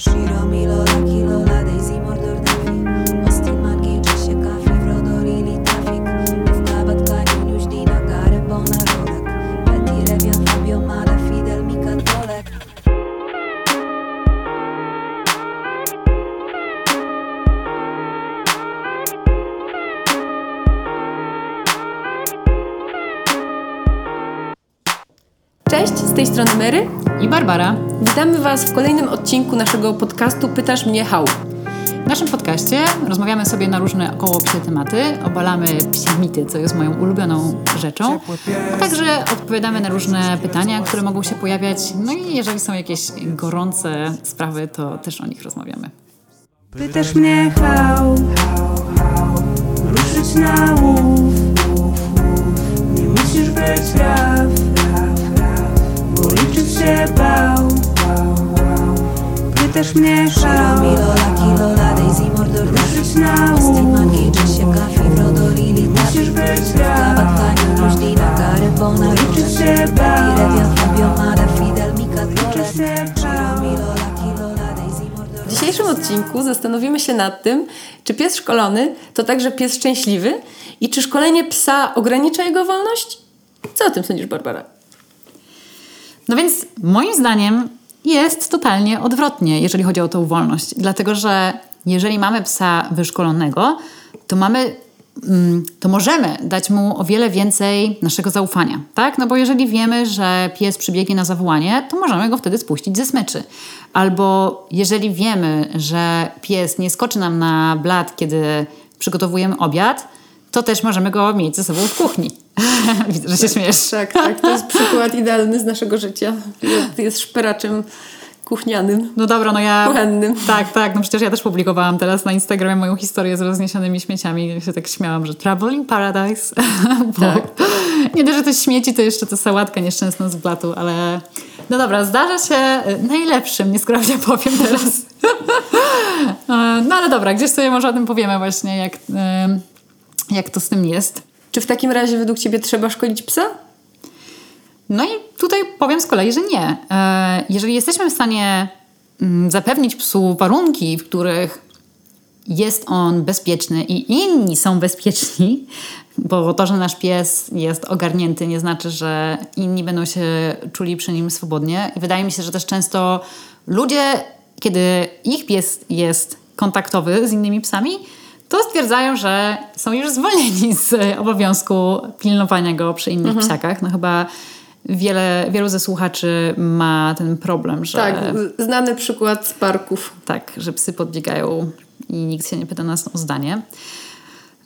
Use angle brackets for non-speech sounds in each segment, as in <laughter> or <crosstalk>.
Shiro Milo, Lucky Lola, Daisy, Mordor, Daffy Austin, Margie, Jessie, Kafi, Frodo, Lily, Tafik Mówka, Batkani, News, Dina, Gary, Bona, Rolek Betty, Revian, Fabio, Male, Fidel, Mika, Tolek Cześć, z tej strony Mary. i Barbara. Witamy Was w kolejnym odcinku naszego podcastu Pytasz mnie how. W naszym podcaście rozmawiamy sobie na różne około psie tematy, obalamy psie mity, co jest moją ulubioną rzeczą, a także odpowiadamy na różne pytania, które mogą się pojawiać. No i jeżeli są jakieś gorące sprawy, to też o nich rozmawiamy. Pytasz mnie how, ruszyć na łów Nie musisz być raf, bo liczyć się bał Pytasz mnie how, ruszyć na łów Nie musisz być raf, bo liczyć się bał Liczyć się bał W dzisiejszym odcinku zastanowimy się nad tym, czy pies szkolony to także pies szczęśliwy i czy szkolenie psa ogranicza jego wolność? Co o tym sądzisz, Barbara? No więc moim zdaniem jest totalnie odwrotnie, jeżeli chodzi o tą wolność. Dlatego, że jeżeli mamy psa wyszkolonego, to mamy mm, to możemy dać mu o wiele więcej naszego zaufania, tak? No bo jeżeli wiemy, że pies przybiegnie na zawołanie, to możemy go wtedy spuścić ze smyczy. Albo jeżeli wiemy, że pies nie skoczy nam na blat, kiedy przygotowujemy obiad, to też możemy go mieć ze sobą w kuchni. <laughs> Widzę, że się śmiesz. Tak, tak, to jest przykład idealny z naszego życia. Jest szperaczem kuchnianym. No dobra, no ja... Kuchennym. Tak, tak, no przecież ja też publikowałam teraz na Instagramie moją historię z rozniesionymi śmieciami. Ja się tak śmiałam, że traveling paradise. <laughs> Tak. Nie dość, że to śmieci, to jeszcze to sałatka nieszczęsna z blatu, ale... No dobra, zdarza się y, najlepszym, nieskromnie powiem teraz. <laughs> E, no ale dobra, gdzieś sobie może o tym powiemy właśnie, jak, y, jak to z tym jest. Czy w takim razie według Ciebie trzeba szkolić psa? No i tutaj powiem z kolei, że nie. E, Jeżeli jesteśmy w stanie mm, zapewnić psu warunki, w których jest on bezpieczny i inni są bezpieczni, bo to, że nasz pies jest ogarnięty, nie znaczy, że inni będą się czuli przy nim swobodnie. I wydaje mi się, że też często ludzie, kiedy ich pies jest kontaktowy z innymi psami, to stwierdzają, że są już zwolnieni z obowiązku pilnowania go przy innych psiakach. No chyba wiele, wielu ze słuchaczy ma ten problem, że Tak, znany przykład z parków. tak, że psy podbiegają i nikt się nie pyta nas o zdanie.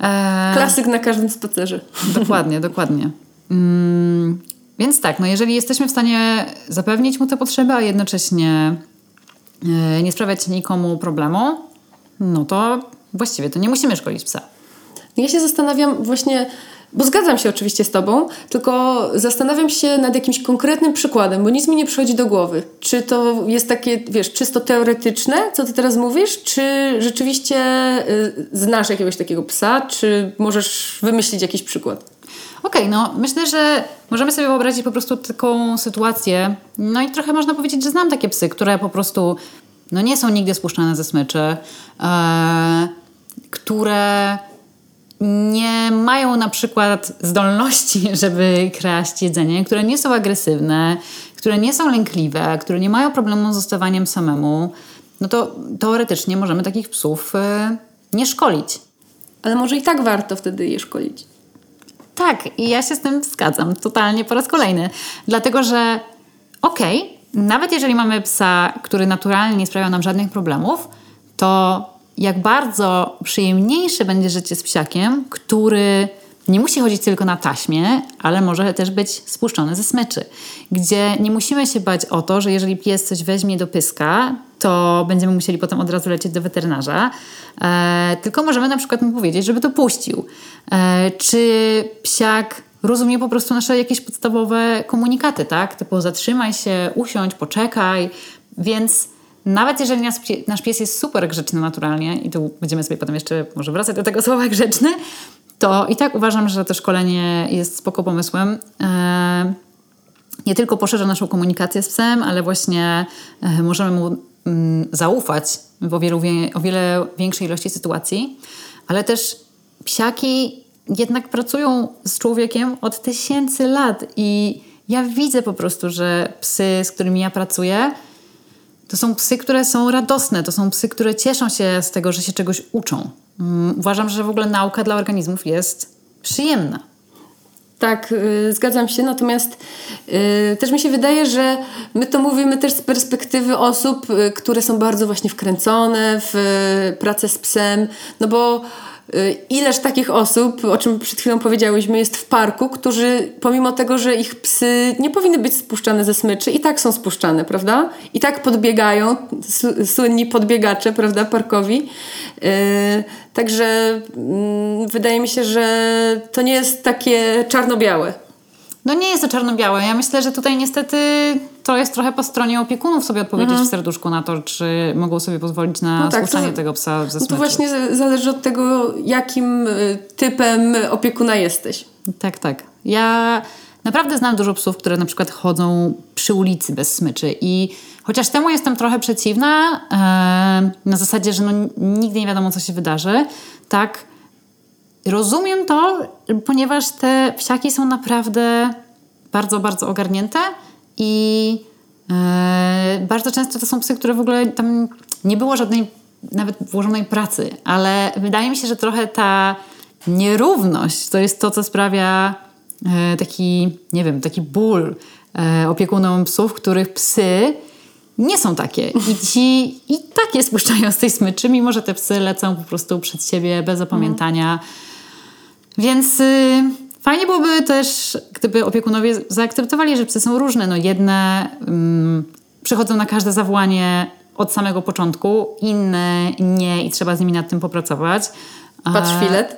E, Klasyk na każdym spacerze. Dokładnie, <laughs> dokładnie. Mm, więc tak, no jeżeli jesteśmy w stanie zapewnić mu te potrzeby, a jednocześnie e, nie sprawiać nikomu problemu, no to właściwie to nie musimy szkolić psa. Ja się zastanawiam właśnie, bo zgadzam się oczywiście z Tobą, tylko zastanawiam się nad jakimś konkretnym przykładem, bo nic mi nie przychodzi do głowy. Czy to jest takie, wiesz, czysto teoretyczne, co Ty teraz mówisz, czy rzeczywiście y, znasz jakiegoś takiego psa, czy możesz wymyślić jakiś przykład? Okej, no myślę, że możemy sobie wyobrazić po prostu taką sytuację. No i trochę można powiedzieć, że znam takie psy, które po prostu no nie są nigdy spuszczane ze smyczy, e, które nie mają na przykład zdolności, <laughs> żeby kraść jedzenie, które nie są agresywne, które nie są lękliwe, które nie mają problemu z zostawaniem samemu, no to teoretycznie możemy takich psów e, nie szkolić. Ale może i tak warto wtedy je szkolić. Tak, i ja się z tym zgadzam totalnie po raz kolejny. Dlatego, że okej, nawet jeżeli mamy psa, który naturalnie nie sprawia nam żadnych problemów, to jak bardzo przyjemniejsze będzie życie z psiakiem, który nie musi chodzić tylko na taśmie, ale może też być spuszczony ze smyczy. Gdzie nie musimy się bać o to, że jeżeli pies coś weźmie do pyska, to będziemy musieli potem od razu lecieć do weterynarza. E, tylko możemy na przykład mu powiedzieć, żeby to puścił. E, czy psiak rozumie po prostu nasze jakieś podstawowe komunikaty, tak? Typu zatrzymaj się, usiądź, poczekaj. Więc nawet jeżeli nasz, nasz pies jest super grzeczny naturalnie, i tu będziemy sobie potem jeszcze może wracać do tego <laughs> słowa grzeczny, to i tak uważam, że to szkolenie jest spoko pomysłem. E, nie tylko poszerza naszą komunikację z psem, ale właśnie e, możemy mu mm, zaufać w o, o wiele większej ilości sytuacji, ale też psiaki jednak pracują z człowiekiem od tysięcy lat i ja widzę po prostu, że psy, z którymi ja pracuję, to są psy, które są radosne, to są psy, które cieszą się z tego, że się czegoś uczą. Mm, Uważam, że w ogóle nauka dla organizmów jest przyjemna. Tak, y, zgadzam się, natomiast y, też mi się wydaje, że my to mówimy też z perspektywy osób, y, które są bardzo właśnie wkręcone w y, pracę z psem, no bo ileż takich osób, o czym przed chwilą powiedziałyśmy, jest w parku, którzy pomimo tego, że ich psy nie powinny być spuszczane ze smyczy, i tak są spuszczane, prawda? I tak podbiegają, słynni podbiegacze, prawda, parkowi. Y, Także mm, wydaje mi się, że to nie jest takie czarno-białe. No nie jest to czarno-białe. Ja myślę, że tutaj niestety to jest trochę po stronie opiekunów sobie odpowiedzieć w serduszku na to, czy mogą sobie pozwolić na Mhm. No tak, to- tego psa ze No to smyczy. właśnie zależy od tego, jakim y, typem opiekuna jesteś. Tak, tak. Ja naprawdę znam dużo psów, które na przykład chodzą przy ulicy bez smyczy i chociaż temu jestem trochę przeciwna, e, na zasadzie, że no, nigdy nie wiadomo, co się wydarzy, tak rozumiem to, ponieważ te psiaki są naprawdę bardzo, bardzo ogarnięte i e, bardzo często to są psy, które w ogóle tam nie było żadnej nawet włożonej pracy, ale wydaje mi się, że trochę ta nierówność to jest to, co sprawia e, taki, nie wiem, taki ból e, opiekunom psów, których psy nie są takie. I ci i tak je spuszczają z tej smyczy, mimo że te psy lecą po prostu przed siebie bez opamiętania. Więc y, fajnie byłoby też, gdyby opiekunowie zaakceptowali, że psy są różne. No jedne ym, przychodzą na każde zawołanie od samego początku, inne nie i trzeba z nimi nad tym popracować. Patrz filet.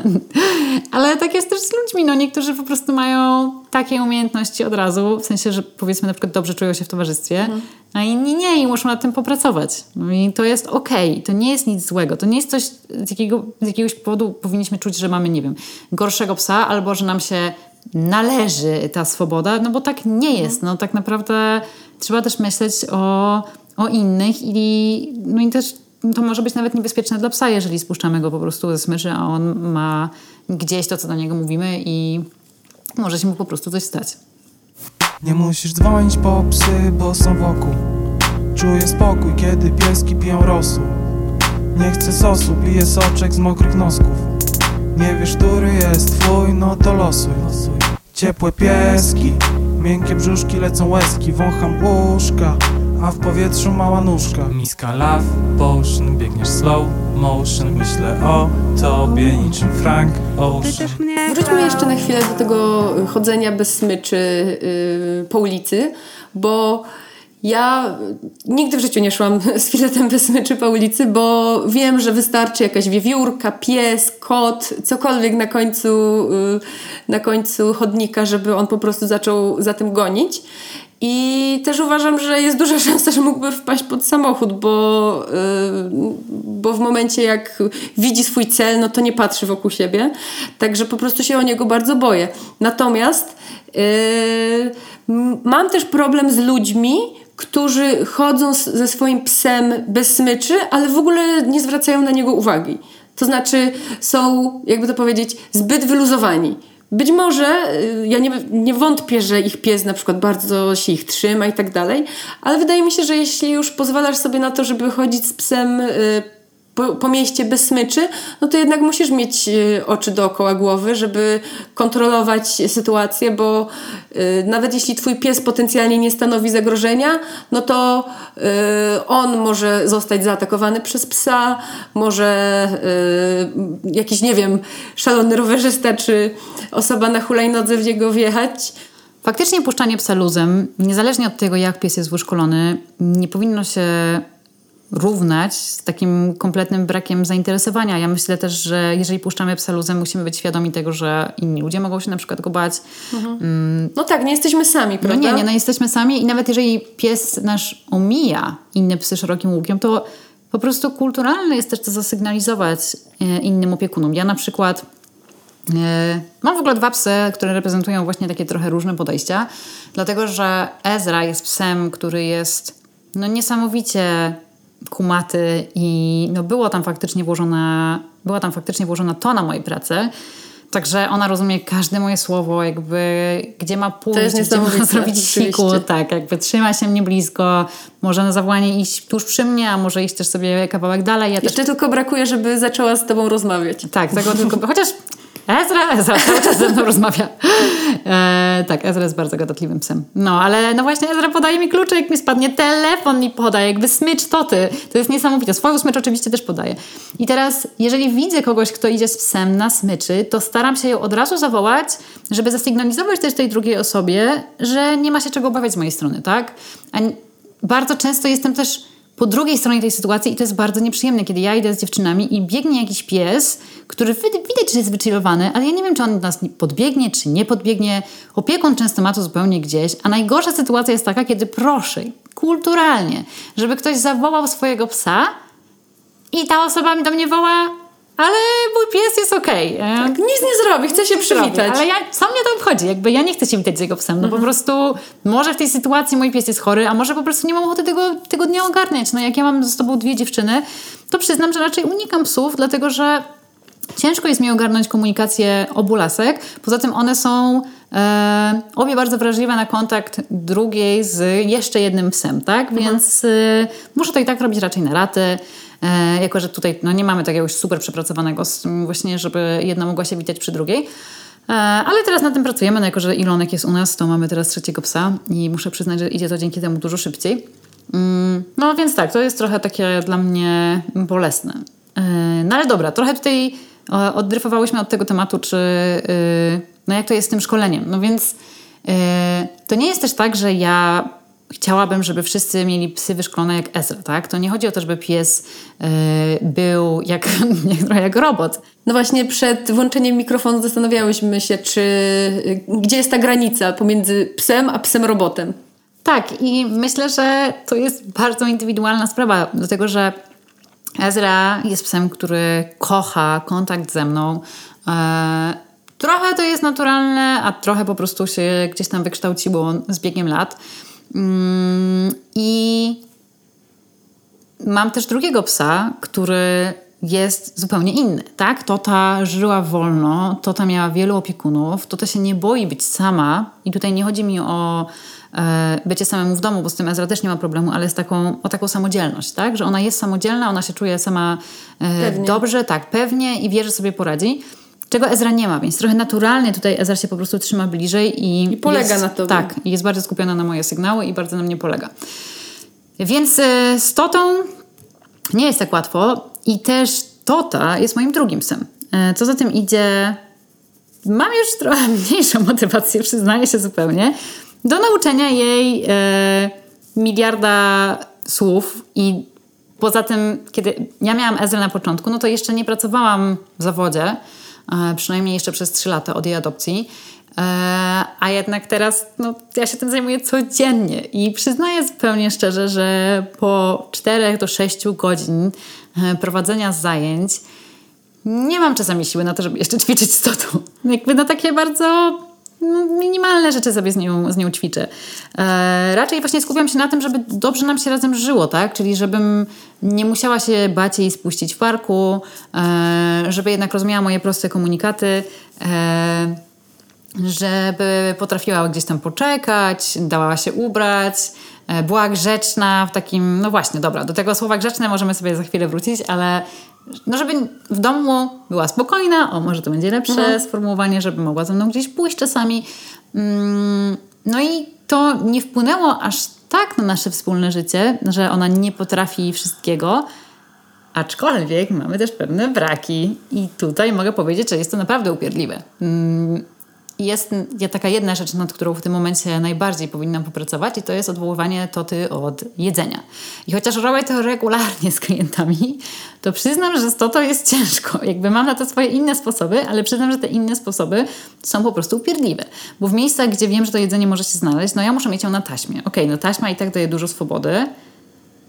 <laughs> ale tak jest też z ludźmi. No, niektórzy po prostu mają takie umiejętności od razu, w sensie, że powiedzmy na przykład dobrze czują się w towarzystwie, a inni nie i muszą nad tym popracować. No i to jest okej, to nie jest nic złego. To nie jest coś, z, jakiego, z jakiegoś powodu powinniśmy czuć, że mamy, nie wiem, gorszego psa albo że nam się należy ta swoboda, no bo tak nie jest. No tak naprawdę trzeba też myśleć o, o innych i, no i też to może być nawet niebezpieczne dla psa, jeżeli spuszczamy go po prostu ze smyczy, a on ma gdzieś to, co do niego mówimy i może się mu po prostu coś stać. Nie musisz dzwonić po psy, bo są wokół. Czuję spokój, kiedy pieski piją rosół. Nie chcę sosu, piję soczek z mokrych nosków. Nie wiesz, który jest twój, no to losuj. Ciepłe pieski, miękkie brzuszki, lecą łezki Wącham uszka, a w powietrzu mała nóżka. Miska love potion, biegniesz slow motion. Myślę o tobie niczym Frank Ocean. Wróćmy jeszcze na chwilę do tego chodzenia bez smyczy yy, po ulicy, bo ja nigdy w życiu nie szłam z filetem bez smyczy po ulicy, bo wiem, że wystarczy jakaś wiewiórka, pies, kot, cokolwiek na końcu, yy, na końcu chodnika, żeby on po prostu zaczął za tym gonić. I też uważam, że jest duża <laughs> szansa, że mógłby wpaść pod samochód, bo, yy, bo w momencie jak widzi swój cel, no to nie patrzy wokół siebie. Także po prostu się o niego bardzo boję. Natomiast yy, mam też problem z ludźmi, którzy chodzą ze swoim psem bez smyczy, ale w ogóle nie zwracają na niego uwagi. To znaczy są, jakby to powiedzieć, zbyt wyluzowani. Być może, y, ja nie, nie wątpię, że ich pies na przykład bardzo się ich trzyma i tak dalej, ale wydaje mi się, że jeśli już pozwalasz sobie na to, żeby chodzić z psem y, po, po mieście bez smyczy, no to jednak musisz mieć y, oczy dookoła głowy, żeby kontrolować sytuację, bo y, nawet jeśli twój pies potencjalnie nie stanowi zagrożenia, no to y, on może zostać zaatakowany przez psa, może jakiś, nie wiem, szalony rowerzysta czy osoba na hulajnodze w niego wjechać. Faktycznie puszczanie psa luzem, niezależnie od tego, jak pies jest wyszkolony, nie powinno się równać z takim kompletnym brakiem zainteresowania. Ja myślę też, że jeżeli puszczamy psa luzem, musimy być świadomi tego, że inni ludzie mogą się na przykład go bać. No tak, nie jesteśmy sami, No prawda? nie, nie, no jesteśmy sami i nawet jeżeli pies nasz omija inne psy szerokim łukiem, to po prostu kulturalne jest też to zasygnalizować e, innym opiekunom. Ja na przykład e, mam w ogóle dwa psy, które reprezentują właśnie takie trochę różne podejścia, dlatego że Ezra jest psem, który jest no niesamowicie kumaty i no było tam faktycznie włożona, była tam faktycznie włożona tona mojej pracy. Także ona rozumie każde moje słowo, jakby gdzie ma pójść, gdzie ma <laughs> zrobić siku, tak, jakby trzyma się mnie blisko, może na zawołanie iść tuż przy mnie, a może iść też sobie kawałek dalej. Ja też Jeszcze tylko brakuje, żeby zaczęła z tobą rozmawiać. tak, tego tylko. Chociaż Ezra, Ezra cały czas ze mną rozmawia. E, tak, Ezra jest bardzo gadatliwym psem. No, ale no właśnie Ezra podaje mi klucze, jak mi spadnie telefon mi podaje, jakby smycz toty. To jest niesamowite. Swoją smycz oczywiście też podaje. I teraz, jeżeli widzę kogoś, kto idzie z psem na smyczy, to staram się ją od razu zawołać, żeby zasygnalizować też tej drugiej osobie, że nie ma się czego obawiać z mojej strony, tak? A bardzo często jestem też po drugiej stronie tej sytuacji i to jest bardzo nieprzyjemne, kiedy ja idę z dziewczynami i biegnie jakiś pies, który widać, że jest wychillowany, ale ja nie wiem, czy on do nas nie- podbiegnie, czy nie podbiegnie. Opiekun często ma to zupełnie gdzieś, a najgorsza sytuacja jest taka, kiedy proszę, kulturalnie, żeby ktoś zawołał swojego psa i ta osoba mi do mnie woła, ale mój pies jest okej. e, Tak, nic nie zrobi, chce się przywitać. Ale ja, co mnie to obchodzi? Jakby ja nie chcę się witać z jego psem. No po prostu może w tej sytuacji mój pies jest chory, a może po prostu nie mam ochoty tego, tego dnia ogarniać. No jak ja mam ze sobą dwie dziewczyny, to przyznam, że raczej unikam psów, dlatego że ciężko jest mi ogarnąć komunikację obu lasek. Poza tym one są e, obie bardzo wrażliwe na kontakt drugiej z jeszcze jednym psem, tak? Więc e, muszę to i tak robić raczej na raty. E, jako, że tutaj no, nie mamy takiego super przepracowanego właśnie, żeby jedna mogła się witać przy drugiej. E, ale teraz nad tym pracujemy, no jako że Ilonek jest u nas, to mamy teraz trzeciego psa i muszę przyznać, że idzie to dzięki temu dużo szybciej. Mm, no więc tak, to jest trochę takie dla mnie bolesne. E, no ale dobra, trochę tutaj oddryfowałyśmy od tego tematu, czy e, no jak to jest z tym szkoleniem. No więc e, to nie jest też tak, że ja chciałabym, żeby wszyscy mieli psy wyszkolone jak Ezra, tak? To nie chodzi o to, żeby pies e, był jak, <laughs> jak, trochę jak robot. No właśnie przed włączeniem mikrofonu zastanawiałyśmy się, czy gdzie jest ta granica pomiędzy psem a psem robotem. Tak, i myślę, że to jest bardzo indywidualna sprawa, dlatego że Ezra jest psem, który kocha kontakt ze mną. E, trochę to jest naturalne, a trochę po prostu się gdzieś tam wykształciło z biegiem lat. Mm, I mam też drugiego psa, który jest zupełnie inny, tak? Tota żyła wolno, Tota miała wielu opiekunów, Tota się nie boi być sama i tutaj nie chodzi mi o e, bycie samemu w domu, bo z tym Ezra też nie ma problemu, ale z taką, o taką samodzielność, tak? Że ona jest samodzielna, ona się czuje sama e, dobrze, tak, pewnie i wie, że sobie poradzi. Czego Ezra nie ma, więc trochę naturalnie tutaj Ezra się po prostu trzyma bliżej i, I polega jest, na tobie. Tak, jest bardzo skupiona na moje sygnały i bardzo na mnie polega. Więc e, z Totą nie jest tak łatwo i też Tota jest moim drugim psem. E, Co za tym idzie, mam już trochę <laughs> mniejszą motywację, przyznaję się zupełnie, do nauczenia jej e, miliarda słów i poza tym, kiedy ja miałam Ezra na początku, no to jeszcze nie pracowałam w zawodzie, przynajmniej jeszcze przez 3 lata od jej adopcji. E, a jednak teraz no, ja się tym zajmuję codziennie i przyznaję zupełnie szczerze, że po 4 do 6 godzin e, prowadzenia zajęć nie mam czasami siły na to, żeby jeszcze ćwiczyć z Totą. Jakby na takie bardzo no, minimalne rzeczy sobie z nią, z nią ćwiczę. E, raczej właśnie skupiam się na tym, żeby dobrze nam się razem żyło, tak? Czyli żebym nie musiała się bać jej spuścić w parku, e, żeby jednak rozumiała moje proste komunikaty. E, żeby potrafiła gdzieś tam poczekać, dała się ubrać, e, była grzeczna w takim, no właśnie, dobra, do tego słowa grzeczne możemy sobie za chwilę wrócić, ale no żeby w domu była spokojna, o może to będzie lepsze sformułowanie, żeby mogła ze mną gdzieś pójść czasami. Mm, No i to nie wpłynęło aż tak na nasze wspólne życie, że ona nie potrafi wszystkiego, Aczkolwiek mamy też pewne braki i tutaj mogę powiedzieć, że jest to naprawdę upierdliwe. Jest taka jedna rzecz, nad którą w tym momencie najbardziej powinnam popracować i to jest odwoływanie Toty od jedzenia. I chociaż robię to regularnie z klientami, to przyznam, że z Totą jest ciężko. Jakby mam na to swoje inne sposoby, ale przyznam, że te inne sposoby są po prostu upierdliwe. Bo w miejscach, gdzie wiem, że to jedzenie może się znaleźć, no ja muszę mieć ją na taśmie. Okej, no taśma i tak daje dużo swobody,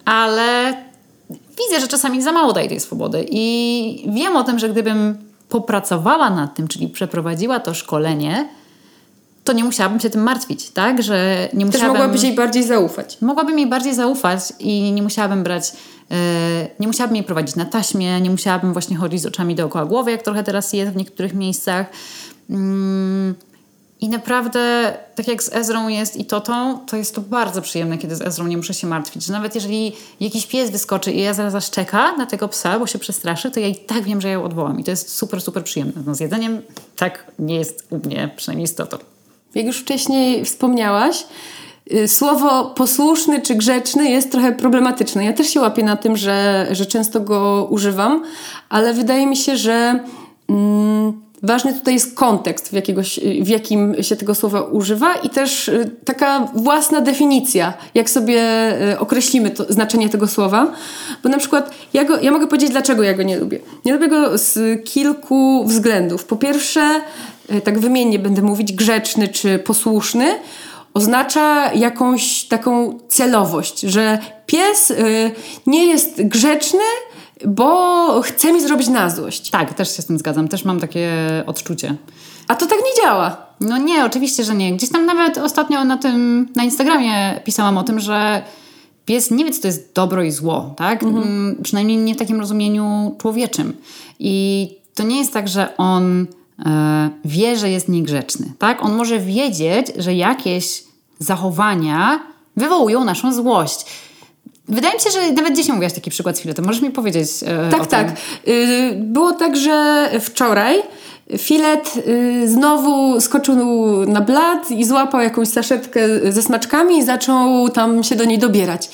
ale widzę, że czasami za mało daje tej swobody i wiem o tym, że gdybym popracowała nad tym, czyli przeprowadziła to szkolenie, to nie musiałabym się tym martwić, tak? Że nie Też musiałabym... mogłabyś jej bardziej zaufać. Mogłabym jej bardziej zaufać i nie musiałabym brać, e, nie musiałabym jej prowadzić na taśmie, nie musiałabym właśnie chodzić z oczami dookoła głowy, jak trochę teraz jest w niektórych miejscach. Mm, I naprawdę, tak jak z Ezrą jest i Totą, to jest to bardzo przyjemne, kiedy z Ezrą nie muszę się martwić. Że nawet jeżeli jakiś pies wyskoczy i zaraz zaszczeka na tego psa, bo się przestraszy, to ja i tak wiem, że ja ją odwołam. I to jest super, super przyjemne. No z jedzeniem tak nie jest u mnie, przynajmniej z Totą. Jak już wcześniej wspomniałaś, y, słowo posłuszny czy grzeczny jest trochę problematyczne. Ja też się łapię na tym, że, że często go używam, ale wydaje mi się, że mm, ważny tutaj jest kontekst, w, jakiegoś, w jakim się tego słowa używa i też y, taka własna definicja, jak sobie y, określimy to, znaczenie tego słowa. Bo na przykład ja, go, ja mogę powiedzieć, dlaczego ja go nie lubię. Nie lubię go z kilku względów. Po pierwsze, y, tak wymiennie będę mówić, grzeczny czy posłuszny, oznacza jakąś taką celowość, że pies nie jest grzeczny, bo chce mi zrobić na złość. Tak, też się z tym zgadzam. Też mam takie odczucie. A to tak nie działa. No nie, oczywiście, że nie. Gdzieś tam nawet ostatnio na tym, na Instagramie pisałam o tym, że pies nie wie, co to jest dobro i zło, tak? Mm, Przynajmniej nie w takim rozumieniu człowieczym. I to nie jest tak, że on e, wie, że jest niegrzeczny, tak? On może wiedzieć, że jakieś zachowania wywołują naszą złość. Wydaje mi się, że nawet dzisiaj mówiłaś taki przykład z to Możesz mi powiedzieć e, o Tak, tym? tak. Y, Było tak, że wczoraj filet y, znowu skoczył na blat i złapał jakąś saszetkę ze smaczkami i zaczął tam się do niej dobierać.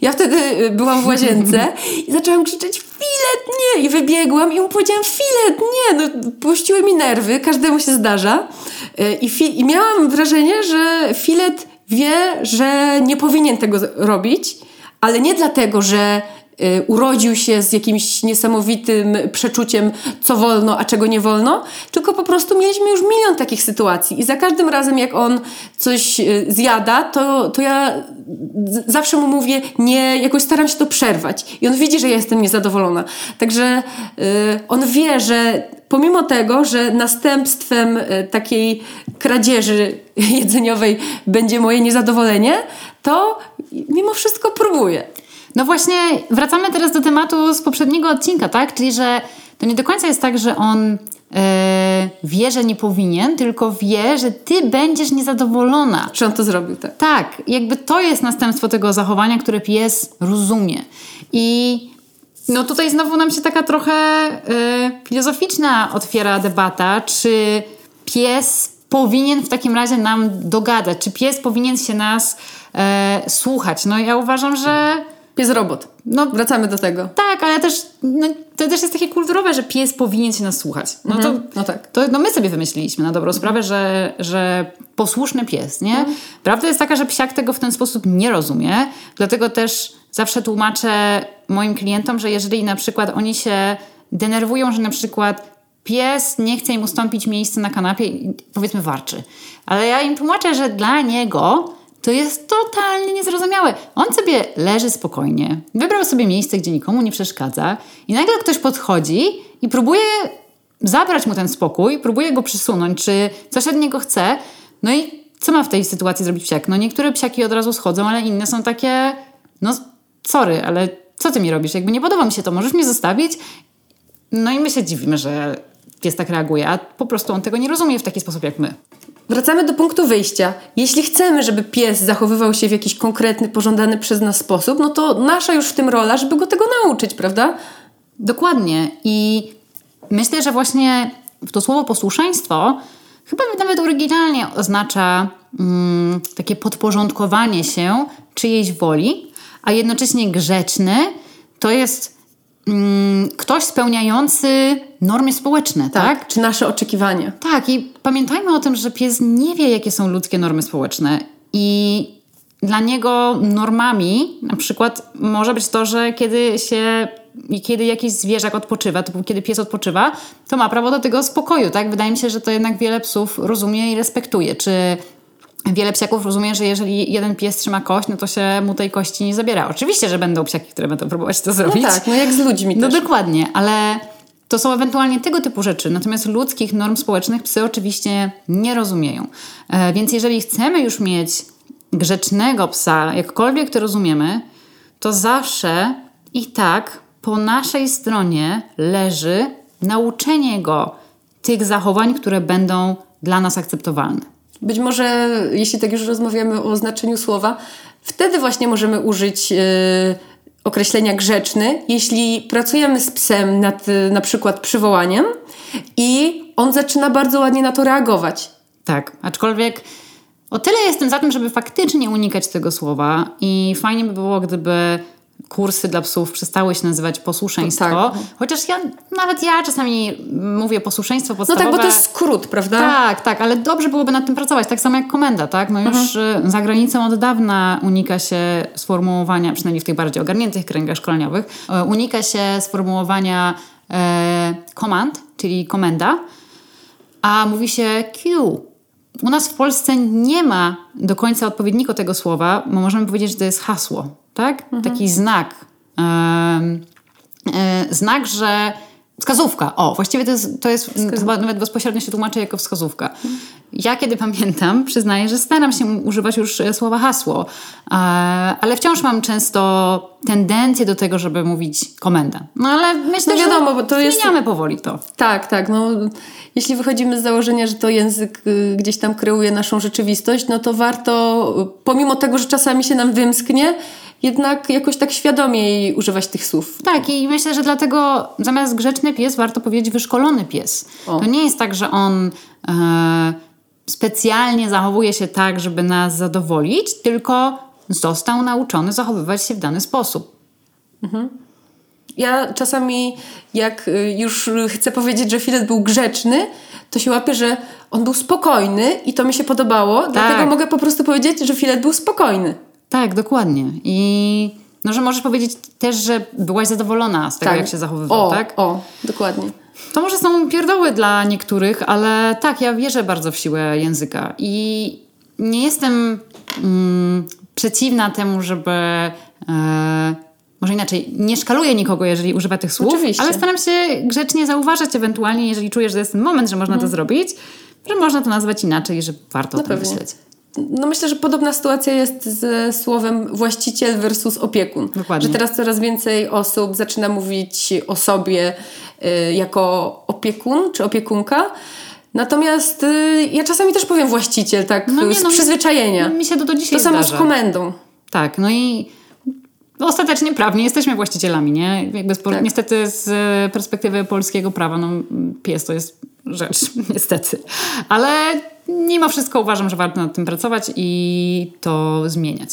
Ja wtedy y, byłam w łazience <laughs> i zaczęłam krzyczeć filet nie! I wybiegłam i mu powiedziałam filet nie! No, puściły mi nerwy, każdemu się zdarza. Y, I, fi- I miałam wrażenie, że filet wie, że nie powinien tego robić, ale nie dlatego, że y, urodził się z jakimś niesamowitym przeczuciem, co wolno, a czego nie wolno, tylko po prostu mieliśmy już milion takich sytuacji i za każdym razem, jak on coś y, zjada, to, to ja zawsze mu mówię nie, jakoś staram się to przerwać i on widzi, że ja jestem niezadowolona. Także y, on wie, że pomimo tego, że następstwem y, takiej kradzieży <laughs> jedzeniowej będzie moje niezadowolenie, to mimo wszystko próbuje. No właśnie, wracamy teraz do tematu z poprzedniego odcinka, tak? Czyli, że to nie do końca jest tak, że on e, wie, że nie powinien, tylko wie, że ty będziesz niezadowolona. Czy on to zrobił, tak? Tak, jakby to jest następstwo tego zachowania, które pies rozumie. I no tutaj znowu nam się taka trochę e, filozoficzna otwiera debata, czy pies powinien w takim razie nam dogadać, czy pies powinien się nas e, słuchać. No ja uważam, że Pies robot. no Wracamy do tego. tak, ale też no, to też jest takie kulturowe, że pies powinien się nas słuchać. No to, No tak. to no my sobie wymyśliliśmy na dobrą sprawę, że, że posłuszny pies, nie? Prawda jest taka, że psiak tego w ten sposób nie rozumie, dlatego też zawsze tłumaczę moim klientom, że jeżeli na przykład oni się denerwują, że na przykład pies nie chce im ustąpić miejsca na kanapie i powiedzmy warczy, ale ja im tłumaczę, że dla niego to jest totalnie niezrozumiałe. On sobie leży spokojnie, wybrał sobie miejsce, gdzie nikomu nie przeszkadza i nagle ktoś podchodzi i próbuje zabrać mu ten spokój, próbuje go przysunąć, czy coś od niego chce. No i co ma w tej sytuacji zrobić psiak? No niektóre psiaki od razu schodzą, ale inne są takie, no sorry, ale co ty mi robisz? Jakby nie podoba mi się to, możesz mnie zostawić? No i my się dziwimy, że pies tak reaguje, a po prostu on tego nie rozumie w taki sposób jak my. Wracamy do punktu wyjścia. Jeśli chcemy, żeby pies zachowywał się w jakiś konkretny, pożądany przez nas sposób, no to nasza już w tym rola, żeby go tego nauczyć, prawda? Dokładnie. I myślę, że właśnie to słowo posłuszeństwo chyba nawet oryginalnie oznacza mm, takie podporządkowanie się czyjejś woli, a jednocześnie grzeczny to jest ktoś spełniający normy społeczne, tak? Czy nasze oczekiwania. Tak, i pamiętajmy o tym, że pies nie wie, jakie są ludzkie normy społeczne. I dla niego normami na przykład może być to, że kiedy się i kiedy jakiś zwierzak odpoczywa, to kiedy pies odpoczywa, to ma prawo do tego spokoju, tak? Wydaje mi się, że to jednak wiele psów rozumie i respektuje. Czy wiele psiaków rozumie, że jeżeli jeden pies trzyma kość, no to się mu tej kości nie zabiera. Oczywiście, że będą psiaki, które będą próbować to No zrobić. tak, no jak z ludźmi No też. dokładnie, ale To są ewentualnie tego typu rzeczy, natomiast ludzkich norm społecznych psy oczywiście nie rozumieją. E, więc jeżeli chcemy już mieć grzecznego psa, jakkolwiek to rozumiemy, to zawsze i tak po naszej stronie leży nauczenie go tych zachowań, które będą dla nas akceptowalne. Być może, jeśli tak już rozmawiamy o znaczeniu słowa, wtedy właśnie możemy użyć e, określenia grzeczny, jeśli pracujemy z psem nad e, na przykład przywołaniem i on zaczyna bardzo ładnie na to reagować. Tak, aczkolwiek o tyle jestem za tym, żeby faktycznie unikać tego słowa i fajnie by było, gdyby kursy dla psów przestały się nazywać posłuszeństwo. Tak. Chociaż ja, nawet ja czasami mówię posłuszeństwo No podstawowe. tak, bo to jest skrót, prawda? Tak, tak, ale dobrze byłoby nad tym pracować, tak samo jak komenda, tak? No już Mhm. y, za granicą od dawna unika się sformułowania, przynajmniej w tych bardziej ogarniętych kręgach szkoleniowych, y, unika się sformułowania e, command, czyli komenda, a mówi się cue. U nas w Polsce nie ma do końca odpowiednika tego słowa, bo możemy powiedzieć, że to jest hasło, tak? Taki znak. E, znak, że wskazówka. O, właściwie to jest, to jest chyba nawet bezpośrednio się tłumaczy jako wskazówka. Ja kiedy pamiętam, przyznaję, że staram się używać już e, słowa hasło, e, ale wciąż mam często tendencję do tego, żeby mówić komenda. No ale myślę, No wiadomo, że bo to jest- zmieniamy powoli to. Tak, tak. No, jeśli wychodzimy z założenia, że to język y, gdzieś tam kreuje naszą rzeczywistość, no to warto, y, pomimo tego, że czasami się nam wymsknie, jednak jakoś tak świadomiej używać tych słów. Tak, i myślę, że dlatego zamiast grzeczny pies warto powiedzieć wyszkolony pies. O. To nie jest tak, że on e, specjalnie zachowuje się tak, żeby nas zadowolić, tylko został nauczony zachowywać się w dany sposób. Ja czasami, jak y, już chcę powiedzieć, że Filet był grzeczny, to się łapię, że on był spokojny i to mi się podobało, dlatego mogę po prostu powiedzieć, że Filet był spokojny. Tak, dokładnie. I no, że możesz powiedzieć też, że byłaś zadowolona z tego, jak się zachowywał, o, tak? O, dokładnie. To może są pierdoły dla niektórych, ale tak, ja wierzę bardzo w siłę języka i nie jestem mm, przeciwna temu, żeby. E, może inaczej, nie szkaluję nikogo, jeżeli używa tych słów, Oczywiście. ale staram się grzecznie zauważać, ewentualnie, jeżeli czujesz, że jest ten moment, że można to zrobić, że można to nazwać inaczej i że warto o tym myśleć. No myślę, że podobna sytuacja jest ze słowem właściciel versus opiekun. Dokładnie. Że teraz coraz więcej osób zaczyna mówić o sobie y, jako opiekun czy opiekunka. Natomiast y, ja czasami też powiem właściciel, tak No nie, z no, przyzwyczajenia. Mi się to do dzisiaj to samo z zdarza. komendą. Tak, no i ostatecznie prawnie jesteśmy właścicielami, nie? Jakby z, Tak. Niestety z perspektywy polskiego prawa, no pies to jest rzecz, <laughs> niestety. Ale mimo wszystko uważam, że warto nad tym pracować i to zmieniać.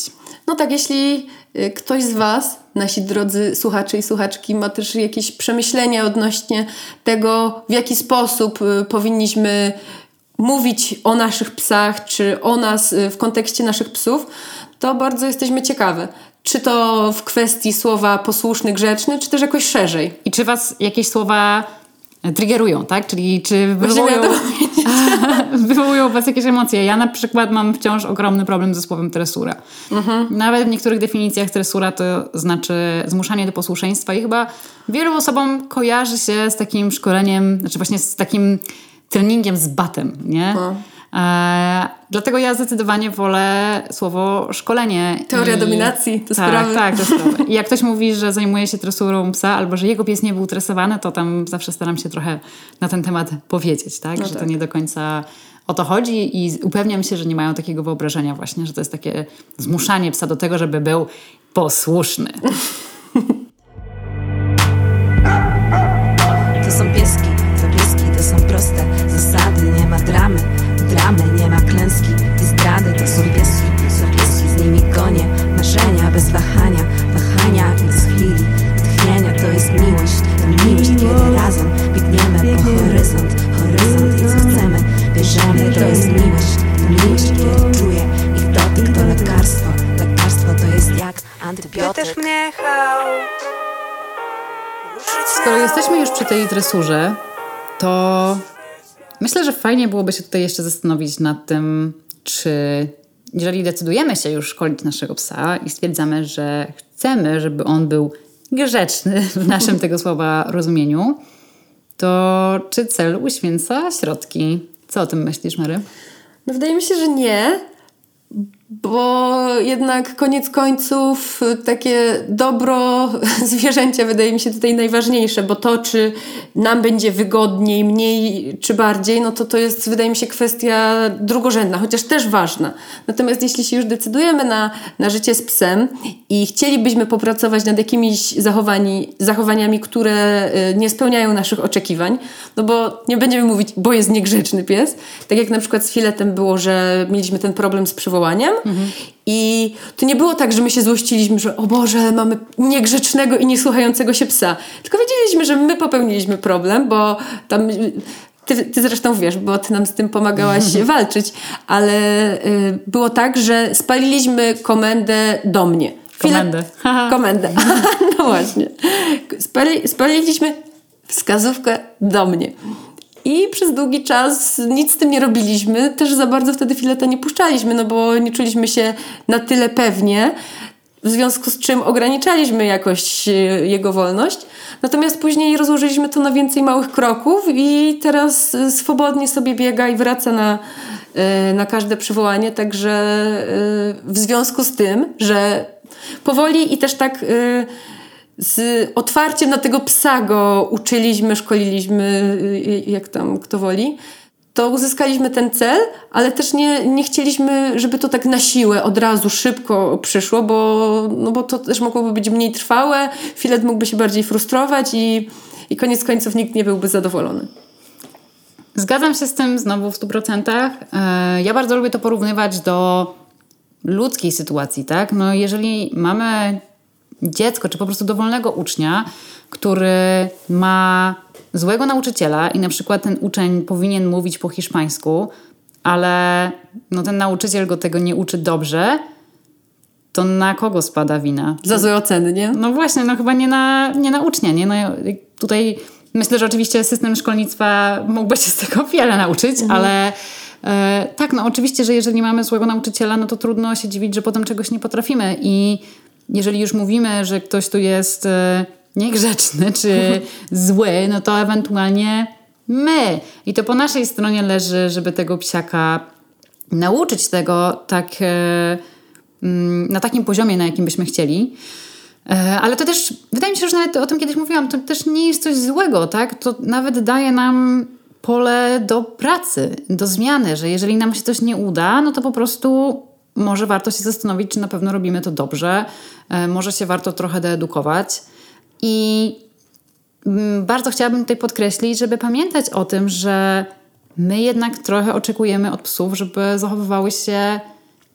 No tak, jeśli y, ktoś z Was, nasi drodzy słuchacze i słuchaczki, ma też jakieś przemyślenia odnośnie tego, w jaki sposób y, powinniśmy mówić o naszych psach, czy o nas y, w kontekście naszych psów, to bardzo jesteśmy ciekawe. Czy to w kwestii słowa posłuszny, grzeczny, czy też jakoś szerzej. I czy was jakieś słowa triggerują, tak? Czyli czy wywołują, <laughs> wywołują was jakieś emocje? Ja na przykład mam wciąż ogromny problem ze słowem tresura. Nawet w niektórych definicjach tresura to znaczy zmuszanie do posłuszeństwa i chyba wielu osobom kojarzy się z takim szkoleniem, znaczy właśnie z takim treningiem z batem, nie? E, dlatego ja zdecydowanie wolę słowo szkolenie. Teoria i- dominacji, to tak, sprawy. Tak, to sprawy. <laughs> I jak ktoś mówi, że zajmuje się tresurą psa albo że jego pies nie był tresowany, to tam zawsze staram się trochę na ten temat powiedzieć, tak? że to tak. nie do końca o to chodzi i upewniam się, że nie mają takiego wyobrażenia właśnie, że to jest takie zmuszanie psa do tego, żeby był posłuszny. To są pieski, to pieski, to są proste zasady Nie ma dramy, klęski i zdrady To są pieski, są pieski, z nimi konie Marzenia bez wahania, wahania bez chwili Tchnienia to jest miłość, to miłość Kiedy razem biegniemy po horyzont Horyzont i co chcemy, bierzemy To jest miłość, to miłość Kiedy czuję ich dotyk, to lekarstwo Lekarstwo to jest jak antybiotyk. Mnie Skoro jesteśmy już przy tej dresurze, to myślę, że fajnie byłoby się tutaj jeszcze zastanowić nad tym, czy jeżeli decydujemy się już szkolić naszego psa i stwierdzamy, że chcemy, żeby on był grzeczny <laughs> w naszym tego słowa rozumieniu, to czy cel uświęca środki? Co o tym myślisz, Mary? No wydaje mi się, że nie, bo jednak koniec końców y, takie dobro <laughs> zwierzęcia wydaje mi się tutaj najważniejsze, bo to, czy nam będzie wygodniej, mniej czy bardziej, no to to jest wydaje mi się kwestia drugorzędna, chociaż też ważna. Natomiast jeśli się już decydujemy na, na życie z psem i chcielibyśmy popracować nad jakimiś zachowani, zachowaniami, które y, nie spełniają naszych oczekiwań, no bo nie będziemy mówić, bo jest niegrzeczny pies, tak jak na przykład z filetem było, że mieliśmy ten problem z przywołaniem, i to nie było tak, że my się złościliśmy, że o Boże, mamy niegrzecznego i niesłuchającego się psa. Tylko wiedzieliśmy, że my popełniliśmy problem, bo tam... Ty, ty zresztą wiesz, bo ty nam z tym pomagałaś <laughs> walczyć, ale y, było tak, że spaliliśmy komendę do mnie. Chwilę- Komendę. komendę. <laughs> <laughs> no właśnie. Spali, spaliliśmy wskazówkę do mnie. I przez długi czas nic z tym nie robiliśmy. Też za bardzo wtedy fileta nie puszczaliśmy, no bo nie czuliśmy się na tyle pewnie, w związku z czym ograniczaliśmy jakoś e, jego wolność. Natomiast później rozłożyliśmy to na więcej małych kroków i teraz e, swobodnie sobie biega i wraca na, e, na każde przywołanie. Także w związku z tym, że powoli i też tak z otwarciem na tego psa go uczyliśmy, szkoliliśmy, y, jak tam kto woli, to uzyskaliśmy ten cel, ale też nie, nie chcieliśmy, żeby to tak na siłę od razu szybko przyszło, bo, no bo to też mogłoby być mniej trwałe, filet mógłby się bardziej frustrować i, i koniec końców nikt nie byłby zadowolony. Zgadzam się z tym znowu w 100%. E, Ja bardzo lubię to porównywać do ludzkiej sytuacji, tak? No jeżeli mamy dziecko, czy po prostu dowolnego ucznia, który ma złego nauczyciela i na przykład ten uczeń powinien mówić po hiszpańsku, ale no ten nauczyciel go tego nie uczy dobrze, to na kogo spada wina? Za złe oceny, nie? No właśnie, no chyba nie na, nie na ucznia, nie? No tutaj myślę, że oczywiście system szkolnictwa mógłby się z tego wiele nauczyć, ale e, tak, no oczywiście, że jeżeli mamy złego nauczyciela, no to trudno się dziwić, że potem czegoś nie potrafimy i jeżeli już mówimy, że ktoś tu jest e, niegrzeczny <laughs> czy zły, no to ewentualnie my. I to po naszej stronie leży, żeby tego psiaka nauczyć tego tak e, mm, na takim poziomie, na jakim byśmy chcieli. E, Ale to też, wydaje mi się, że nawet o tym kiedyś mówiłam, to też nie jest coś złego, tak? To nawet daje nam pole do pracy, do zmiany, że jeżeli nam się coś nie uda, no to po prostu może warto się zastanowić, czy na pewno robimy to dobrze, e, może się warto trochę doedukować. I mm, bardzo chciałabym tutaj podkreślić, żeby pamiętać o tym, że my jednak trochę oczekujemy od psów, żeby zachowywały się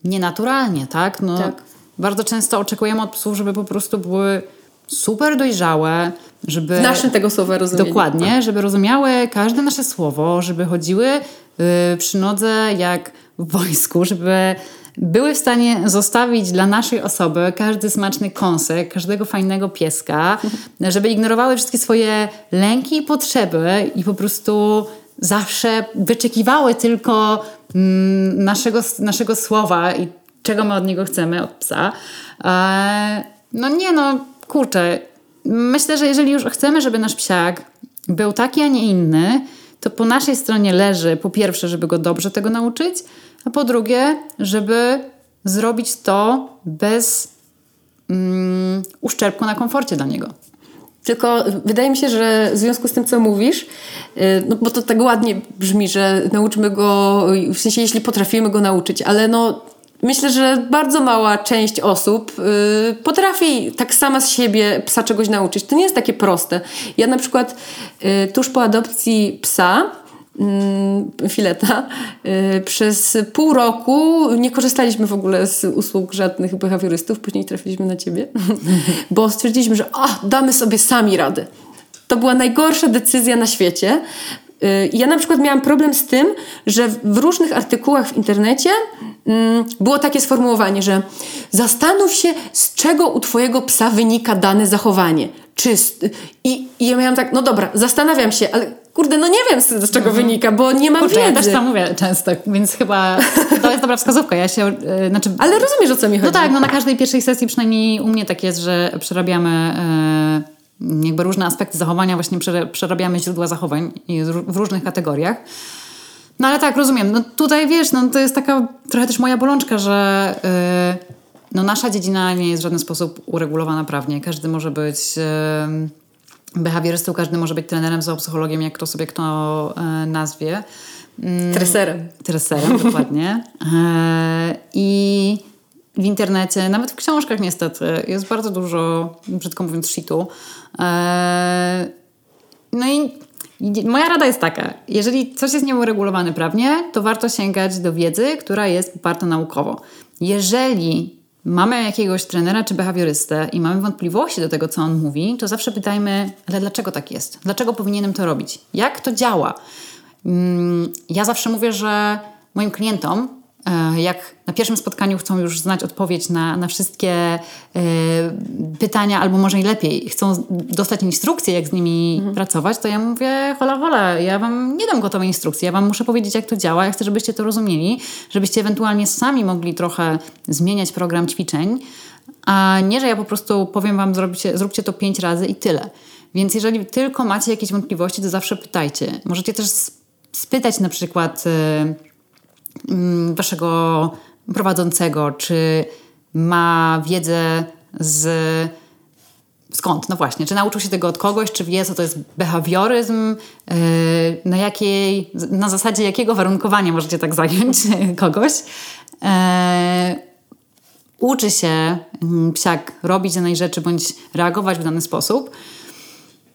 nienaturalnie, tak? No, Tak. Bardzo często oczekujemy od psów, żeby po prostu były super dojrzałe, żeby... W naszym tego słowa rozumieniu. Dokładnie, żeby rozumiały każde nasze słowo, żeby chodziły y, przy nodze jak w wojsku, żeby były w stanie zostawić dla naszej osoby każdy smaczny kąsek, każdego fajnego pieska, <laughs> żeby ignorowały wszystkie swoje lęki i potrzeby i po prostu zawsze wyczekiwały tylko mm, naszego, naszego słowa i czego my od niego chcemy, od psa. E, no nie no, kurczę. Myślę, że jeżeli już chcemy, żeby nasz psiak był taki, a nie inny, to po naszej stronie leży po pierwsze, żeby go dobrze tego nauczyć, a po drugie, żeby zrobić to bez mm, uszczerbku na komforcie dla niego. Tylko wydaje mi się, że w związku z tym, co mówisz, yy, no bo to tak ładnie brzmi, że nauczymy go, w sensie jeśli potrafimy go nauczyć, ale no myślę, że bardzo mała część osób yy, potrafi tak sama z siebie psa czegoś nauczyć. To nie jest takie proste. Ja na przykład yy, tuż po adopcji psa, fileta. Yy, Przez pół roku nie korzystaliśmy w ogóle z usług żadnych behawiorystów, później trafiliśmy na ciebie, bo stwierdziliśmy, że damy sobie sami radę. To była najgorsza decyzja na świecie. Yy, Ja na przykład miałam problem z tym, że w różnych artykułach w internecie mm, było takie sformułowanie, że zastanów się, z czego u twojego psa wynika dane zachowanie. Czy. I, I ja miałam tak, no dobra, zastanawiam się, ale kurde, no nie wiem z, czego wynika, bo nie mam Kurczę, ja wiedzy. też to mówię często, więc chyba to jest dobra wskazówka. Ja się, e, znaczy, Ale rozumiesz, o co mi chodzi. No tak, no na każdej pierwszej sesji przynajmniej u mnie tak jest, że przerabiamy jakby różne aspekty zachowania właśnie prze- przerabiamy źródła zachowań w różnych kategoriach. No ale tak, rozumiem. No tutaj wiesz, no to jest taka trochę też moja bolączka, że yy, no nasza dziedzina nie jest w żaden sposób uregulowana prawnie. Każdy może być yy, behawiorystą, każdy może być trenerem, zoopsychologiem, jak to sobie kto yy, nazwie. Treserem. Treserem, <laughs> dokładnie. E, I w internecie, nawet w książkach niestety, jest bardzo dużo, brzydko mówiąc, shitu. E, No i i moja rada jest taka, jeżeli coś jest nieuregulowane prawnie, to warto sięgać do wiedzy, która jest poparta naukowo. Jeżeli mamy jakiegoś trenera czy behawiorystę i mamy wątpliwości do tego, co on mówi, to zawsze pytajmy, ale dlaczego tak jest? Dlaczego powinienem to robić? Jak to działa? Mm, Ja zawsze mówię, że moim klientom, jak na pierwszym spotkaniu chcą już znać odpowiedź na, na wszystkie e, pytania, albo może i lepiej, chcą dostać instrukcję, jak z nimi pracować, to ja mówię, hola, hola, ja wam nie dam gotowej instrukcji, ja wam muszę powiedzieć, jak to działa, ja chcę, żebyście to rozumieli, żebyście ewentualnie sami mogli trochę zmieniać program ćwiczeń, a nie, że ja po prostu powiem wam, zrobicie, zróbcie to pięć razy i tyle. Więc jeżeli tylko macie jakieś wątpliwości, to zawsze pytajcie. Możecie też spytać na przykład y, waszego prowadzącego, czy ma wiedzę z skąd? No właśnie, czy nauczył się tego od kogoś, czy wie, co to jest behawioryzm, yy, na jakiej, na zasadzie jakiego warunkowania możecie tak zająć <laughs> kogoś. Yy, uczy się mm, psiak robić danej rzeczy, bądź reagować w dany sposób.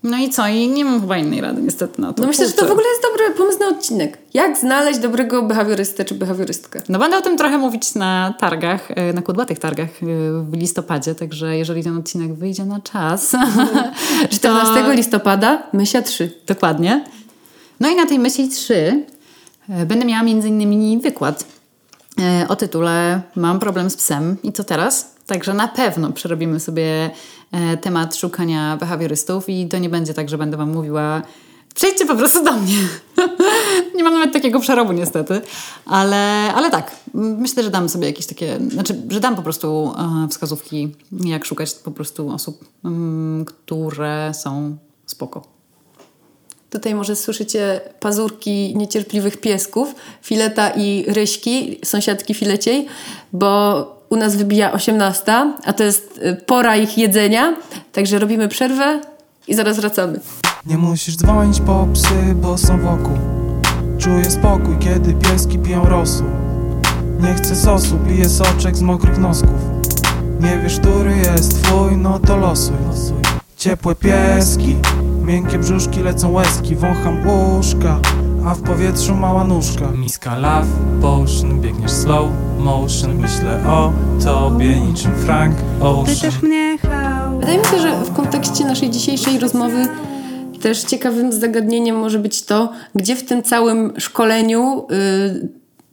No i co? I nie mam chyba innej rady niestety na to. No myślę, że to w ogóle jest dobry pomysł na odcinek. Jak znaleźć dobrego behawiorystę czy behawiorystkę? No będę o tym trochę mówić na targach, e, na kudłatych targach e, w listopadzie, także jeżeli ten odcinek wyjdzie na czas, <laughs> 14 listopada, Mysia 3. Dokładnie. No i na tej myśli 3 e, będę miała między innymi wykład o tytule Mam problem z psem i co teraz? Także na pewno przerobimy sobie temat szukania behawiorystów i to nie będzie tak, że będę Wam mówiła Przejdźcie po prostu do mnie. <laughs> nie mam nawet takiego przerobu niestety, ale, ale tak, myślę, że dam sobie jakieś takie, znaczy, że dam po prostu e, wskazówki, jak szukać po prostu osób, mm, które są spoko. Tutaj może słyszycie pazurki niecierpliwych piesków, Fileta i Ryśki, sąsiadki Fileciej, bo u nas wybija 18, a to jest y, pora ich jedzenia, także robimy przerwę i zaraz wracamy. Nie musisz dzwonić po psy, bo są wokół. Czuję spokój, kiedy pieski piją rosół. Nie chcę sosu, piję soczek z mokrych nosków. Nie wiesz, który jest twój, no to losuj. Ciepłe pieski, miękkie brzuszki, lecą łezki Wącham łóżka, a w powietrzu mała nóżka Miska love potion, biegniesz slow motion Myślę o tobie niczym Frank Ocean Wydaje mi się, że w kontekście naszej dzisiejszej rozmowy też ciekawym zagadnieniem może być to, gdzie w tym całym szkoleniu y,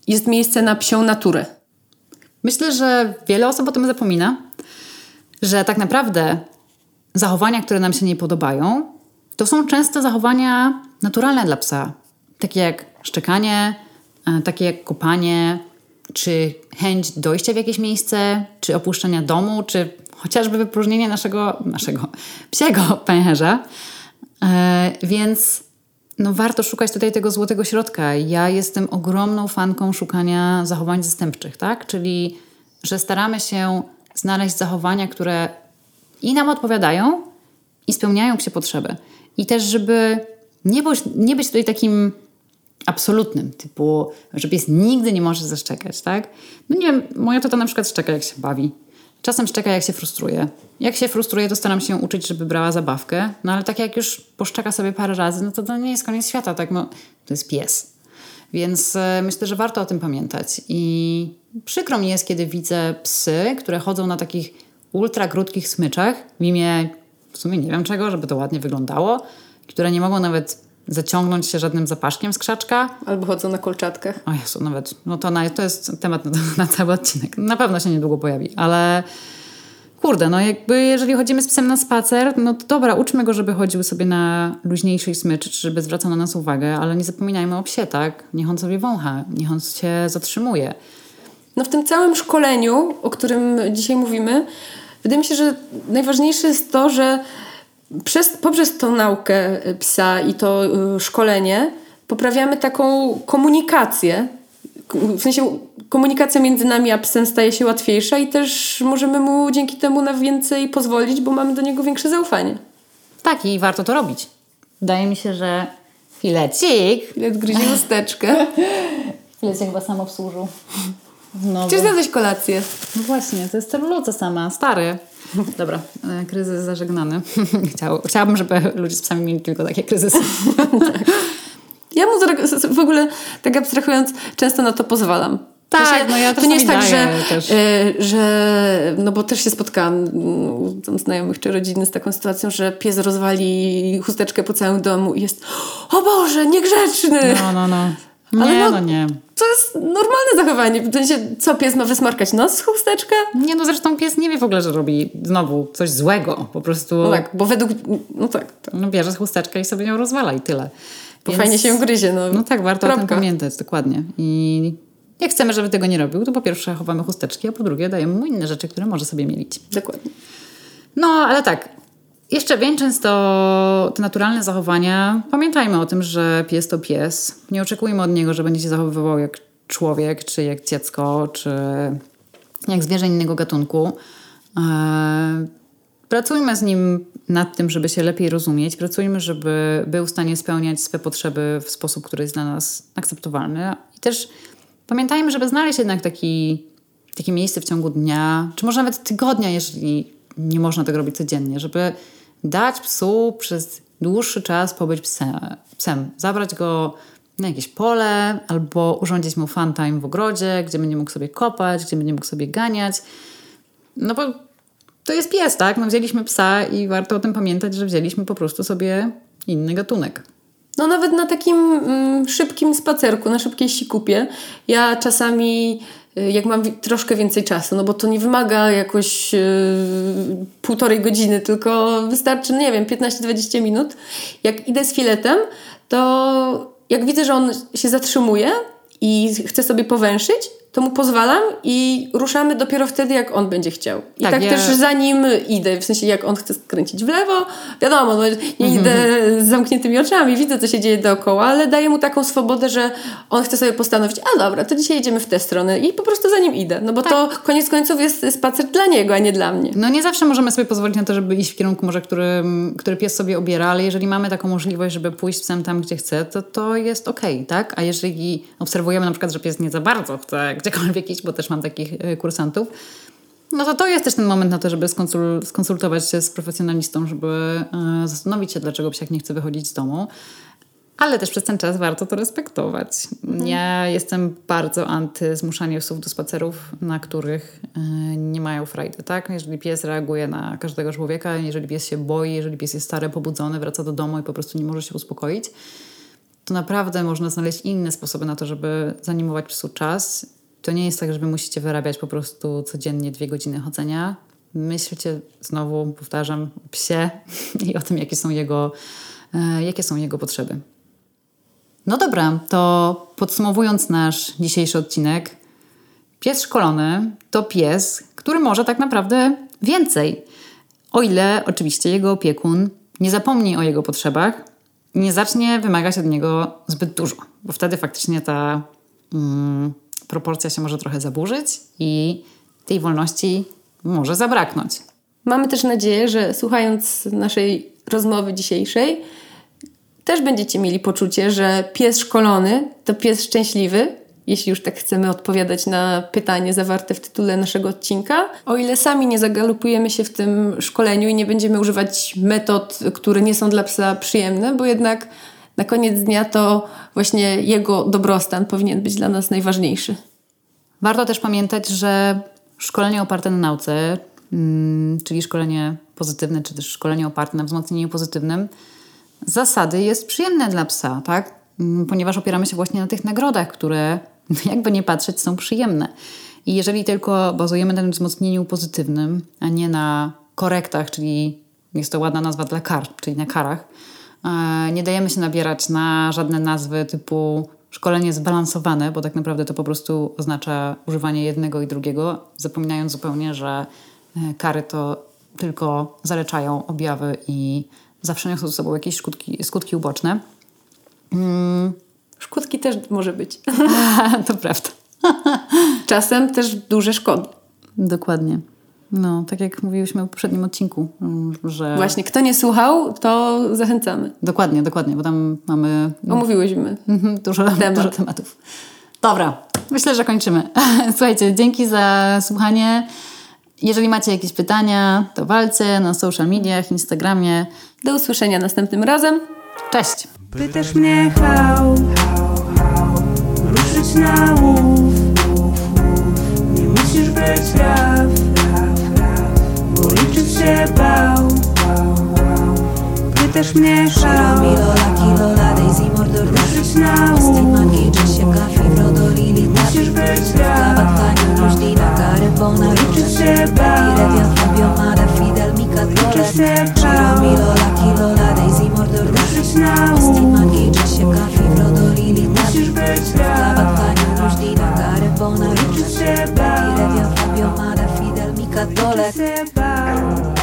jest miejsce na psią naturę. Myślę, że wiele osób o tym zapomina, że tak naprawdę zachowania, które nam się nie podobają, to są często zachowania naturalne dla psa. Takie jak szczekanie, e, takie jak kopanie, czy chęć dojścia w jakieś miejsce, czy opuszczenia domu, czy chociażby wypróżnienie naszego, naszego psiego pęcherza. E, więc no warto szukać tutaj tego złotego środka. Ja jestem ogromną fanką szukania zachowań zastępczych, tak? Czyli, że staramy się znaleźć zachowania, które i nam odpowiadają, i spełniają psie potrzeby. I też, żeby nie być, nie być tutaj takim absolutnym, typu, że pies nigdy nie może zaszczekać, tak? No nie wiem, moja tata na przykład szczeka, jak się bawi. Czasem szczeka, jak się frustruje. Jak się frustruje, to staram się uczyć, żeby brała zabawkę, no ale tak jak już poszczeka sobie parę razy, no to to nie jest koniec świata, tak? No, to jest pies. Więc e, myślę, że warto o tym pamiętać. I przykro mi jest, kiedy widzę psy, które chodzą na takich ultra krótkich smyczach w imię, w sumie nie wiem czego, żeby to ładnie wyglądało, które nie mogą nawet zaciągnąć się żadnym zapaszkiem z krzaczka. Albo chodzą na kolczatkach. O Jezu, nawet, no to, na, to jest temat na, <laughs> na cały odcinek. Na pewno się niedługo pojawi, ale kurde, no jakby jeżeli chodzimy z psem na spacer, no to dobra, uczmy go, żeby chodził sobie na luźniejszej smyczy, czy żeby zwracał na nas uwagę, ale nie zapominajmy o psie, tak? Niech on sobie wącha, niech on się zatrzymuje. No w tym całym szkoleniu, o którym dzisiaj mówimy, wydaje mi się, że najważniejsze jest to, że przez, poprzez tą naukę y, psa i to y, szkolenie poprawiamy taką komunikację. W sensie komunikacja między nami a psem staje się łatwiejsza i też możemy mu dzięki temu na więcej pozwolić, bo mamy do niego większe zaufanie. Tak, i warto to robić. Wydaje mi się, że filecik. Jak gryzie <laughs> chusteczkę. Filecik chyba sam obsłużył. Znowu. Chcesz zjadać kolację? No właśnie, to jest celuloza sama, stary. Dobra, e, kryzys zażegnany. <laughs> Chciał, chciałabym, żeby ludzie z psami mieli tylko takie kryzysy. <laughs> Ja mu w ogóle, tak abstrahując, często na to pozwalam. Tak, sensie, no ja To nie jest tak, że, e, że... No bo też się spotkałam mm, tam znajomych czy rodziny z taką sytuacją, że pies rozwali chusteczkę po całym domu i jest o Boże, niegrzeczny! No, no, no. Nie, Ale no, no- nie. To jest normalne zachowanie. W sensie, co, pies ma wysmarkać nos w chusteczkę? Nie, no zresztą pies nie wie w ogóle, że robi znowu coś złego. Po prostu No tak, bo według... No tak, tak. no, bierze chusteczkę i sobie ją rozwala i tyle. Bo fajnie się ją gryzie, no. No tak, warto o tym Kropka. pamiętać, dokładnie. I jak chcemy, żeby tego nie robił, to po pierwsze chowamy chusteczki, a po drugie dajemy mu inne rzeczy, które może sobie mielić. Dokładnie. No, ale tak. Jeszcze wieńcząc to te naturalne zachowania, pamiętajmy o tym, że pies to pies. Nie oczekujmy od niego, że będzie się zachowywał jak człowiek, czy jak dziecko, czy jak zwierzę innego gatunku. Eee, Pracujmy z nim nad tym, żeby się lepiej rozumieć. Pracujmy, żeby był w stanie spełniać swe potrzeby w sposób, który jest dla nas akceptowalny. I też pamiętajmy, żeby znaleźć jednak taki, takie miejsce w ciągu dnia, czy może nawet tygodnia, jeżeli nie można tego robić codziennie, żeby dać psu przez dłuższy czas pobyć psem. psem. Zabrać go na jakieś pole albo urządzić mu fun time w ogrodzie, gdzie będzie mógł sobie kopać, gdzie będzie mógł sobie ganiać. No bo to jest pies, tak? No wzięliśmy psa i warto o tym pamiętać, że wzięliśmy po prostu sobie inny gatunek. No nawet na takim mm, szybkim spacerku, na szybkiej sikupie, ja czasami, y, jak mam troszkę więcej czasu, no bo to nie wymaga jakoś y, półtorej godziny, tylko wystarczy, nie wiem, 15-20 minut. Jak idę z filetem, to jak widzę, że on się zatrzymuje i chce sobie powęszyć, to mu pozwalam i ruszamy dopiero wtedy, jak on będzie chciał. I Tak, tak, ja- też za nim idę, w sensie jak on chce skręcić w lewo, wiadomo, no, nie idę z zamkniętymi oczami, widzę, co się dzieje dookoła, ale daję mu taką swobodę, że on chce sobie postanowić, a dobra, to dzisiaj idziemy w tę stronę i po prostu za nim idę, no bo to koniec końców jest spacer dla niego, a nie dla mnie. No nie zawsze możemy sobie pozwolić na to, żeby iść w kierunku może, który, który pies sobie obiera, ale jeżeli mamy taką możliwość, żeby pójść psem tam, gdzie chce, to to jest okej, tak? A jeżeli obserwujemy na przykład, że pies nie za bardzo chce gdziekolwiek iść, bo też mam takich e, kursantów, no to to jest też ten moment na to, żeby skonsul- skonsultować się z profesjonalistą, żeby e, zastanowić się, dlaczego psiak nie chce wychodzić z domu. Ale też przez ten czas warto to respektować. Ja jestem bardzo anty zmuszania psów do spacerów, na których e, nie mają frajdy, tak? Jeżeli pies reaguje na każdego człowieka, jeżeli pies się boi, jeżeli pies jest stary, pobudzony, wraca do domu i po prostu nie może się uspokoić, to naprawdę można znaleźć inne sposoby na to, żeby zanimować psu czas. To nie jest tak, że wy musicie wyrabiać po prostu codziennie dwie godziny chodzenia. Myślcie znowu, powtarzam, o psie i o tym, jakie są jego, e, jakie są jego potrzeby. No dobra, to podsumowując nasz dzisiejszy odcinek, pies szkolony to pies, który może tak naprawdę więcej. O ile oczywiście jego opiekun nie zapomni o jego potrzebach i nie zacznie wymagać od niego zbyt dużo, bo wtedy faktycznie ta mm, proporcja się może trochę zaburzyć i tej wolności może zabraknąć. Mamy też nadzieję, że słuchając naszej rozmowy dzisiejszej, też będziecie mieli poczucie, że pies szkolony to pies szczęśliwy, jeśli już tak chcemy odpowiadać na pytanie zawarte w tytule naszego odcinka. O ile sami nie zagalopujemy się w tym szkoleniu i nie będziemy używać metod, które nie są dla psa przyjemne, bo jednak na koniec dnia to właśnie jego dobrostan powinien być dla nas najważniejszy. Warto też pamiętać, że szkolenie oparte na nauce, mm, czyli szkolenie pozytywne, czy też szkolenie oparte na wzmocnieniu pozytywnym, zasady jest przyjemne dla psa, tak? Mm, Ponieważ opieramy się właśnie na tych nagrodach, które <laughs> jakby nie patrzeć są przyjemne. I jeżeli tylko bazujemy na tym wzmocnieniu pozytywnym, a nie na korektach, czyli jest to ładna nazwa dla kar, czyli na karach, nie dajemy się nabierać na żadne nazwy typu szkolenie zbalansowane, bo tak naprawdę to po prostu oznacza używanie jednego i drugiego, zapominając zupełnie, że e, kary to tylko zaleczają objawy i zawsze niosą ze sobą jakieś skutki, skutki uboczne. Szkódki też może być. <laughs> to prawda. Czasem też duże szkody. Dokładnie. No, tak jak mówiłyśmy w poprzednim odcinku, mm, że... Właśnie, kto nie słuchał, to zachęcamy. Dokładnie, dokładnie, bo tam mamy Omówiłyśmy. Mhm, dużo, Temat. dużo tematów. Dobra, myślę, że kończymy. <laughs> Słuchajcie, dzięki za słuchanie. Jeżeli macie jakieś pytania, to walcie na social mediach, Instagramie. Do usłyszenia następnym razem. Cześć! Pytasz mnie how, ruszyć na łów Nie musisz być raf, liczyć się bał? Pytasz mnie how, Milola, Kilola, Daisy, Mordor, ruszyć na Austin, łów Marki, Jessica, Fibro, Lili, Musisz być Kabat, raf, Kaniu, Różdina, Gary, Bona, liczyć się bał? Fabio, Mada, Fidel, Mika, Liczyć się bał? Milola, Kilola, Daisy, Mordor, Ruszyć na Austin, łów Marki, Jessica, Fibro, Lili, Musisz być Kabat, raf, Kaniu, Różdina, Gary, Bona, liczyć się bał? Rewian, Fabio, Mada, Catholic.